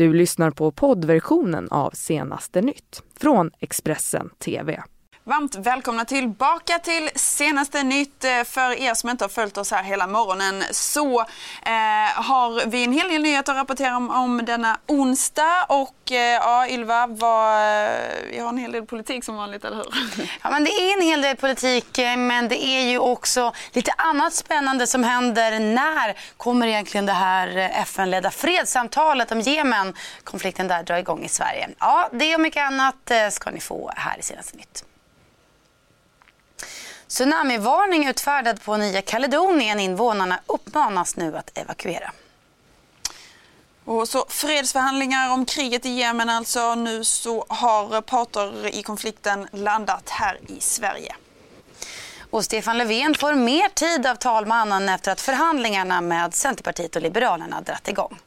Du lyssnar på poddversionen av Senaste nytt från Expressen TV. Varmt välkomna tillbaka till senaste nytt. Eh, för er som inte har följt oss här hela morgonen så eh, har vi en hel del nyheter att rapportera om, om denna onsdag. Och eh, ja, Ylva, vad, eh, vi har en hel del politik som vanligt, eller hur? Ja, men det är en hel del politik, eh, men det är ju också lite annat spännande som händer. När kommer egentligen det här FN-ledda fredssamtalet om Jemen, konflikten där, dra igång i Sverige? Ja, det och mycket annat ska ni få här i senaste nytt. Tsunamivarning utfärdad på Nya Kaledonien. Invånarna uppmanas nu att evakuera. Och så fredsförhandlingar om kriget i Jemen alltså. Nu så har parter i konflikten landat här i Sverige. Och Stefan Löfven får mer tid av talmannen efter att förhandlingarna med Centerpartiet och Liberalerna dratt igång.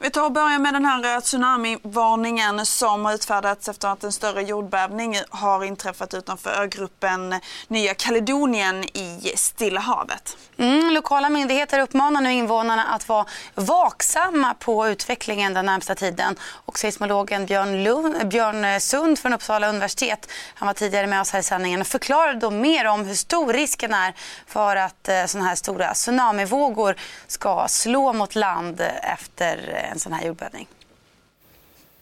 Vi tar och börjar med den här eh, tsunamivarningen som har utfärdats efter att en större jordbävning har inträffat utanför ögruppen Nya Kaledonien i Stilla havet. Mm, lokala myndigheter uppmanar nu invånarna att vara vaksamma på utvecklingen den närmsta tiden. Och seismologen Björn, Lund, Björn Sund från Uppsala universitet, han var tidigare med oss här i sändningen och förklarade då mer om hur stor risken är för att eh, sådana här stora tsunamivågor ska slå mot land efter eh, en sån här jordbävning?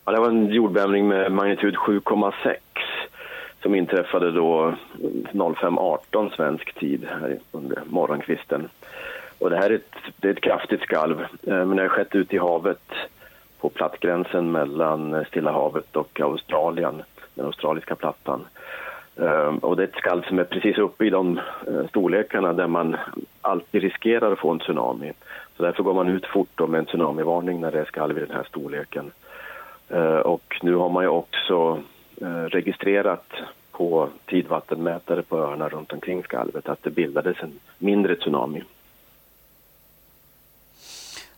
Ja, det var en jordbävning med magnitud 7,6 som inträffade då 05.18 svensk tid här under morgonkvisten. Och det här är ett, det är ett kraftigt skalv, eh, men det har skett ute i havet på plattgränsen mellan Stilla havet och Australien, den australiska plattan. Eh, och det är ett skalv som är precis uppe i de eh, storlekarna där man alltid riskerar att få en tsunami. Så därför går man ut fort med en tsunamivarning när det är skalv i den här storleken. Eh, och nu har man ju också eh, registrerat på tidvattenmätare på öarna runt omkring skalvet att det bildades en mindre tsunami.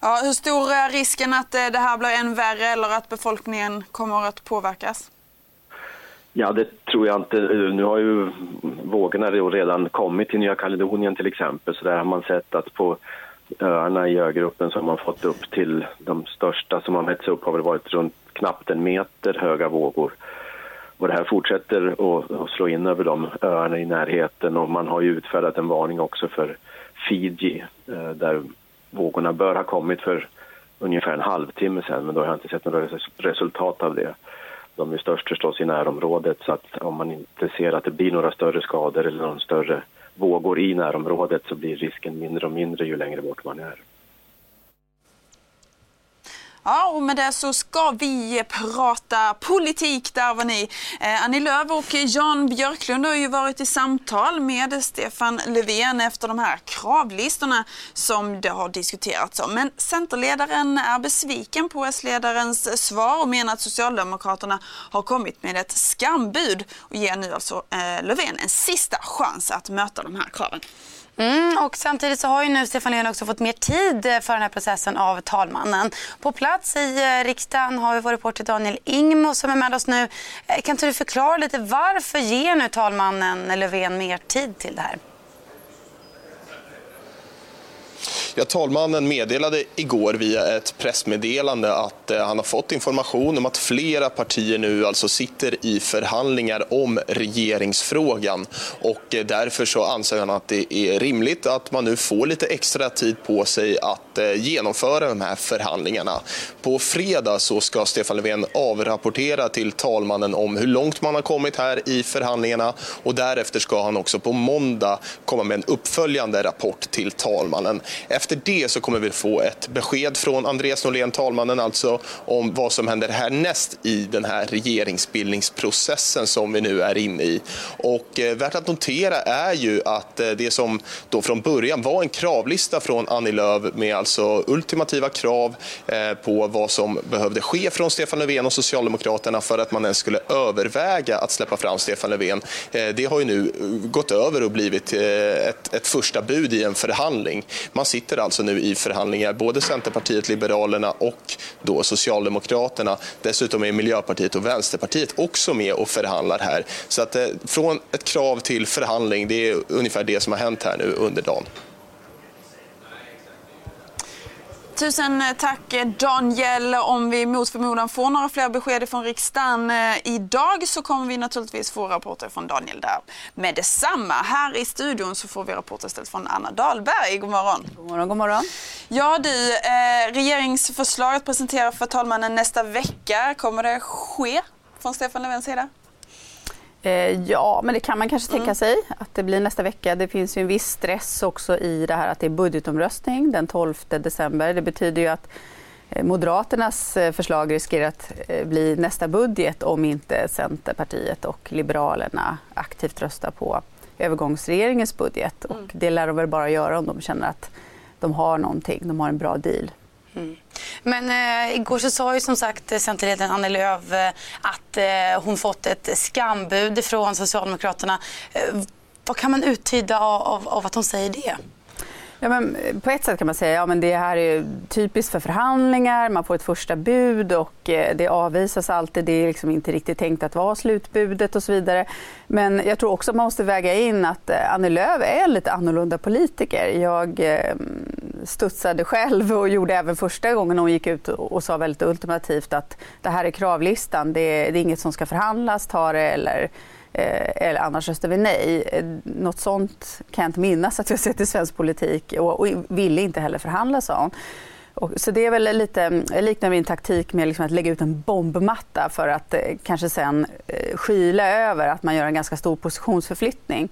Ja, hur stor är risken att eh, det här blir än värre eller att befolkningen kommer att påverkas? Ja, det tror jag inte. Eh, nu har ju vågorna redan kommit till Nya Kaledonien till exempel så där har man sett att på öarna i ögruppen så har fått upp till de största som har mätts upp har väl varit runt knappt en meter höga vågor. Och det här fortsätter att, slå in över de öarna i närheten och man har ju utfärdat en varning också för Fiji eh, där vågorna bör ha kommit för ungefär en halvtimme sedan men då har jag inte sett några resultat av det. De är störst förstås i närområdet så att om man inte ser att det blir några större skador eller någon större vågor i närområdet så blir risken mindre och mindre ju längre bort man är. Ja, och med det så ska vi prata politik. Där var ni. Eh, Annie Lööf och Jan Björklund har ju varit i samtal med Stefan Löfven efter de här kravlistorna som det har diskuterats om. Men Centerledaren är besviken på S-ledarens svar och menar att Socialdemokraterna har kommit med ett skambud och ger nu alltså eh, Löfven en sista chans att möta de här kraven. Mm, och samtidigt så har ju nu Stefan Löfven också fått mer tid för den här processen av talmannen. På plats i eh, riksdagen har vi vår reporter Daniel Ingmo som är med oss nu. Eh, kan inte du förklara lite varför ger nu talmannen Löfven mer tid till det här? Ja, talmannen meddelade igår via ett pressmeddelande att eh, han har fått information om att flera partier nu alltså sitter i förhandlingar om regeringsfrågan och eh, därför så anser han att det är rimligt att man nu får lite extra tid på sig att eh, genomföra de här förhandlingarna. På fredag så ska Stefan Löfven avrapportera till talmannen om hur långt man har kommit här i förhandlingarna och därefter ska han också på måndag komma med en uppföljande rapport till talmannen. Efter det så kommer vi få ett besked från Andreas Norlén, talmannen, alltså om vad som händer härnäst i den här regeringsbildningsprocessen som vi nu är inne i. Och eh, värt att notera är ju att eh, det som då från början var en kravlista från Annie Lööf med alltså ultimativa krav eh, på vad som behövde ske från Stefan Löfven och Socialdemokraterna för att man ens skulle överväga att släppa fram Stefan Löfven. Eh, det har ju nu eh, gått över och blivit eh, ett, ett första bud i en förhandling. Man sitter alltså nu i förhandlingar, både Centerpartiet, Liberalerna och då Socialdemokraterna. Dessutom är Miljöpartiet och Vänsterpartiet också med och förhandlar här. Så att, eh, från ett krav till förhandling, det är ungefär det som har hänt här nu under dagen. Tusen tack Daniel. Om vi mot förmodan får några fler besked från riksdagen eh, idag så kommer vi naturligtvis få rapporter från Daniel där med detsamma. Här i studion så får vi rapporter istället från Anna Dahlberg. God morgon. God morgon, god morgon. Ja du, eh, regeringsförslaget presenteras för talmannen nästa vecka. Kommer det ske från Stefan Löfvens sida? Eh, ja, men det kan man kanske tänka mm. sig att det blir nästa vecka. Det finns ju en viss stress också i det här att det är budgetomröstning den 12 december. Det betyder ju att eh, Moderaternas eh, förslag riskerar att bli nästa budget om inte Centerpartiet och Liberalerna aktivt röstar på övergångsregeringens budget. Och mm. det lär de väl bara göra om de känner att de har någonting, de har en bra deal. Mm. Men eh, igår så sa ju som sagt Centerledaren Annie Lööf eh, att eh, hon fått ett skambud från Socialdemokraterna. Eh, vad kan man uttyda av, av, av att hon säger det? Ja, men eh, på ett sätt kan man säga att ja, det här är typiskt för förhandlingar. Man får ett första bud och eh, det avvisas alltid. Det är liksom inte riktigt tänkt att vara slutbudet och så vidare. Men jag tror också att man måste väga in att eh, Annie Lööf är en lite annorlunda politiker. Jag eh, studsade själv och gjorde även första gången hon gick ut och sa väldigt ultimativt att det här är kravlistan. Det är, det är inget som ska förhandlas, ta det eller Eh, eller annars röstar vi nej. Eh, något sånt kan jag inte minnas att jag sett i svensk politik och, och ville inte heller förhandla, sa hon. Och, så det är väl lite, liknar min taktik med liksom att lägga ut en bombmatta för att eh, kanske sen eh, skyla över att man gör en ganska stor positionsförflyttning.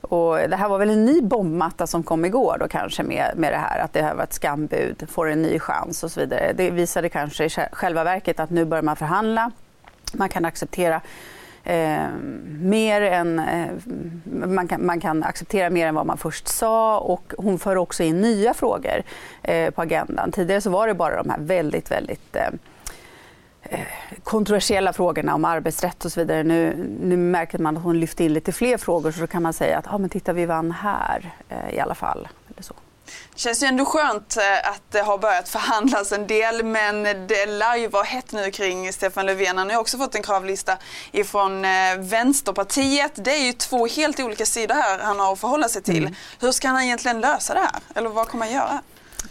Och det här var väl en ny bombmatta som kom igår då kanske med, med det här att det här var ett skambud, får en ny chans och så vidare. Det visade kanske i själva verket att nu börjar man förhandla. Man kan acceptera eh, mer än, eh, man, kan, man kan acceptera mer än vad man först sa och hon för också in nya frågor eh, på agendan. Tidigare så var det bara de här väldigt, väldigt eh, eh kontroversiella frågorna om arbetsrätt och så vidare. Nu, nu märker man att hon lyfter in lite fler frågor så då kan man säga att ah, men titta, vi vann här eh, i alla fall. Eller så. Det känns ju ändå skönt eh, att det har börjat förhandlas en del men det lär ju vara hett nu kring Stefan Löfven. Han har ju också fått en kravlista ifrån eh, Vänsterpartiet. Det är ju två helt olika sidor här han har att förhålla sig till. Mm. Hur ska han egentligen lösa det här? Eller vad kommer han göra?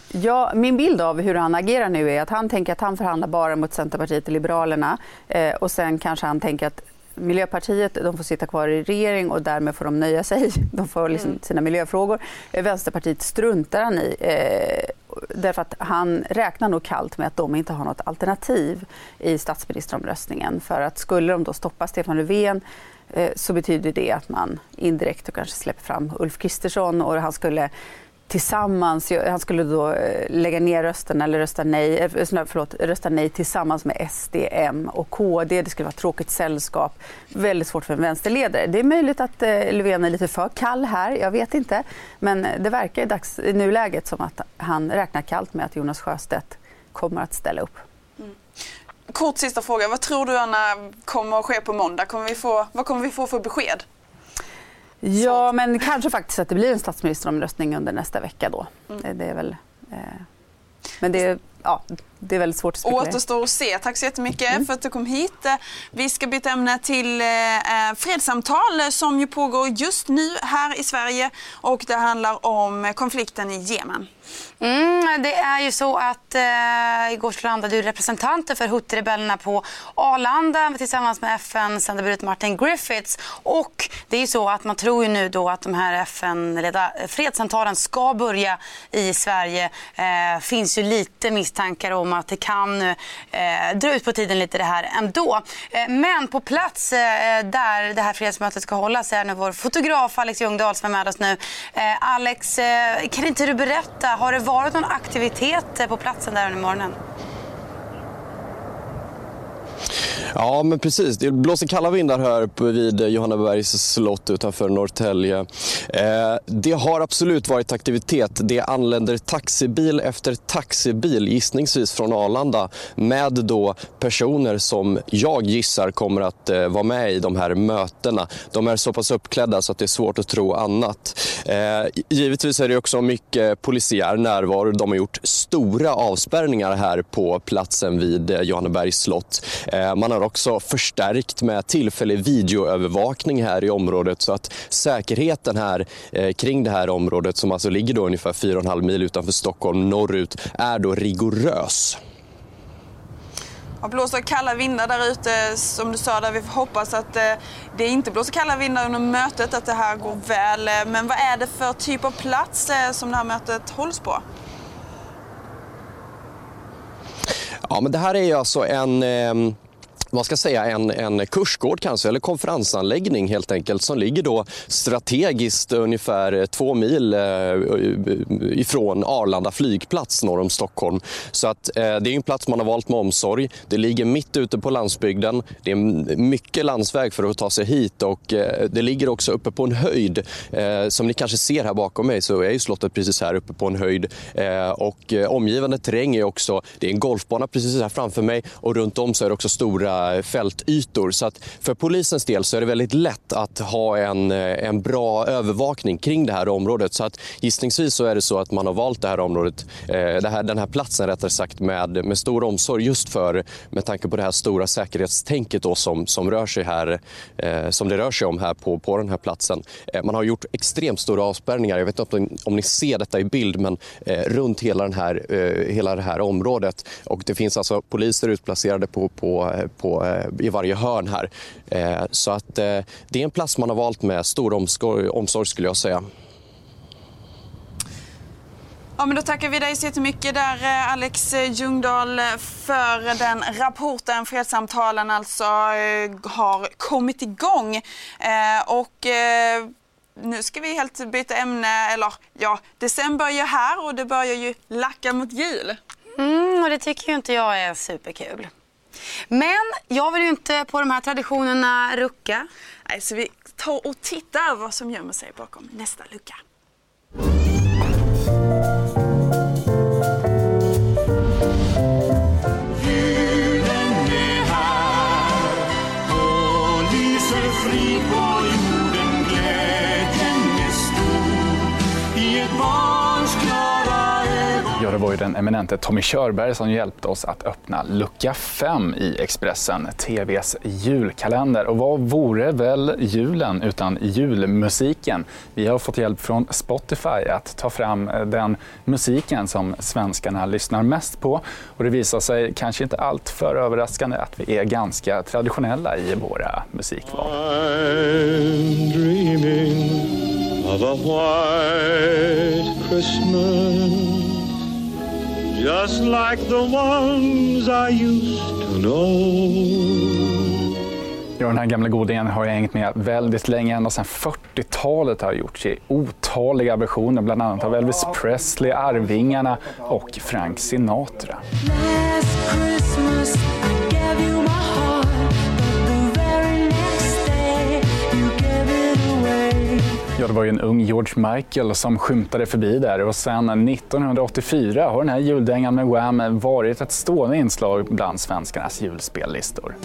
Ja, min bild av hur han agerar nu är att han tänker att han förhandlar bara mot Centerpartiet och Liberalerna eh, och sen kanske han tänker att Miljöpartiet de får sitta kvar i regering och därmed får de nöja sig. De får liksom mm. sina miljöfrågor. Vänsterpartiet struntar han i eh, därför att han räknar nog kallt med att de inte har något alternativ i statsministeromröstningen. För att skulle de då stoppa Stefan Löfven eh, så betyder det att man indirekt och kanske släpper fram Ulf Kristersson och han skulle tillsammans, han skulle då eh, lägga ner rösten eller rösta nej, eh, förlåt, rösta nej tillsammans med SD, M och KD. Det skulle vara tråkigt sällskap. Väldigt svårt för en vänsterledare. Det är möjligt att eh, Löfven är lite för kall här, jag vet inte. Men det verkar i, dags, i nuläget som att han räknar kallt med att Jonas Sjöstedt kommer att ställa upp. Mm. Kort sista fråga. Vad tror du Anna kommer att ske på måndag? Kommer vi få, vad kommer vi få för besked? Ja, men kanske faktiskt att det blir en statsministeromröstning under nästa vecka då. Mm. Det är väl... Eh, men det, ja, det är väldigt svårt att spekulera. Återstår att se. Tack så jättemycket mm. för att du kom hit. Vi ska byta ämne till eh, eh, fredssamtal som ju pågår just nu här i Sverige och det handlar om konflikten i Jemen. Mm, det är ju så att eh, igår så landade ju representanter för Houthi-rebellerna på Arlanda tillsammans med FN-sändebudet Martin Griffiths. Och det är ju så att man tror ju nu då att de här FN-ledda fredssamtalen ska börja i Sverige. Eh, finns ju lite misstankar om att det kan eh, dra ut på tiden lite det här ändå. Eh, men på plats eh, där det här fredsmötet ska hållas är nu vår fotograf Alex Ljungdahl som är med oss nu. Eh, Alex, eh, kan inte du berätta har det varit någon aktivitet eh, på platsen där under morgonen? Ja, men precis. Det blåser kalla vindar här vid Johannabergs slott utanför Norrtälje. Eh, det har absolut varit aktivitet. Det anländer taxibil efter taxibil, gissningsvis från Arlanda med då personer som jag gissar kommer att eh, vara med i de här mötena. De är så pass uppklädda så att det är svårt att tro annat. Eh, givetvis är det också mycket polisiär närvaro. De har gjort stora avspärrningar här på platsen vid eh, Johannebergs slott. Eh, man har har också förstärkt med tillfällig videoövervakning här i området så att säkerheten här eh, kring det här området som alltså ligger då ungefär 4,5 mil utanför Stockholm norrut är då rigorös. Det blåser kalla vindar där ute som du sa där vi hoppas att eh, det inte blåser kalla vindar under mötet, att det här går väl. Men vad är det för typ av plats eh, som det här mötet hålls på? Ja, men det här är ju alltså en eh man ska säga, en, en kursgård kanske, eller konferensanläggning helt enkelt, som ligger då strategiskt ungefär två mil eh, eh, ifrån Arlanda flygplats norr om Stockholm. Så att, eh, det är en plats man har valt med omsorg. Det ligger mitt ute på landsbygden. Det är mycket landsväg för att ta sig hit och det ligger också uppe på en höjd. Som ni kanske ser här bakom mig så är ju slottet precis här uppe på en höjd. Och omgivande terräng är också, det är en golfbana precis här framför mig och runt om så är det också stora fältytor. Så att för polisens del så är det väldigt lätt att ha en, eh, en bra övervakning kring det här området. Så att gissningsvis så är det så att man har valt det här området, eh, det här, den här platsen rättare sagt med, med stor omsorg just för med tanke på det här stora säkerhetstänket då som, som, rör sig här, eh, som det rör sig om här på, på den här platsen. Man har gjort extremt stora avspärrningar. Jag vet inte om, om ni ser detta i bild, men runt hela, den här, hela det här området. Och det finns alltså poliser utplacerade på, på, på Eh, i varje hörn här. Eh, så att eh, det är en plats man har valt med stor omsorg skulle jag säga. Ja, men då tackar vi dig så jättemycket där Alex Ljungdahl för den rapporten. Fredssamtalen alltså har kommit igång. Och nu ska vi helt byta ämne. Eller ja, december är ju här och det börjar ju lacka mot jul. Mm, och det tycker ju inte jag är superkul. Men jag vill ju inte på de här traditionerna rucka. Nej, så vi tar och tittar vad som gömmer sig bakom nästa lucka. Den eminente Tommy Körberg som hjälpte oss att öppna lucka 5 i Expressen, TVs julkalender. Och vad vore väl julen utan julmusiken? Vi har fått hjälp från Spotify att ta fram eh, den musiken som svenskarna lyssnar mest på. Och det visar sig, kanske inte allt för överraskande, att vi är ganska traditionella i våra musikval. of a white Christmas just like the ones I used to know. Ja, den här gamla godingen har jag hängt med väldigt länge. Ända sedan 40-talet har gjorts i otaliga versioner, bland annat av Elvis Presley, Arvingarna och Frank Sinatra. Ja, det var ju en ung George Michael som skymtade förbi där och sen 1984 har den här juldängan med Wham varit ett stående inslag bland svenskarnas julspellistor.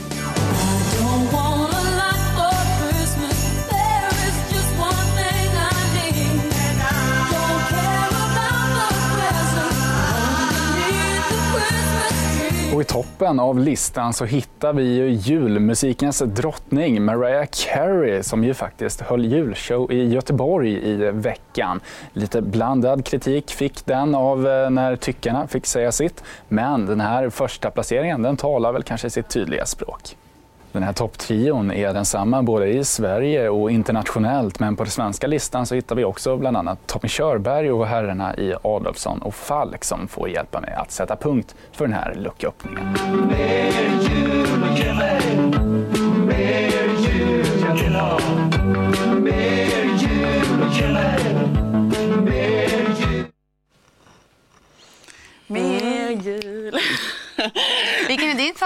Och i toppen av listan så hittar vi ju julmusikens drottning Mariah Carey som ju faktiskt höll julshow i Göteborg i veckan. Lite blandad kritik fick den av eh, när tyckarna fick säga sitt. Men den här första placeringen den talar väl kanske sitt tydliga språk. Den här topptrion är densamma både i Sverige och internationellt men på den svenska listan så hittar vi också bland annat Tommy Körberg och herrarna i Adolfsson och Falk som får hjälpa mig att sätta punkt för den här lucköppningen.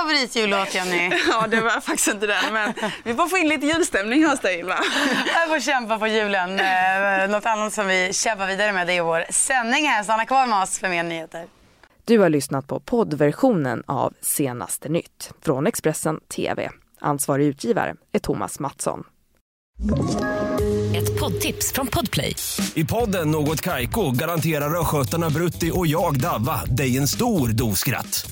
Favoritjullåt, Jenny? ja, det var faktiskt inte den, men vi får få in lite julstämning hos dig, Ylva. Jag får kämpa på julen. Eh, något annat som vi kämpar vidare med det är vår sändning här. Stanna kvar med oss för mer nyheter. Du har lyssnat på poddversionen av Senaste nytt från Expressen TV. Ansvarig utgivare är Thomas Mattsson. Ett poddtips från Podplay. I podden Något Kaiko garanterar östgötarna Brutti och jag, Davva, dig en stor dos skratt.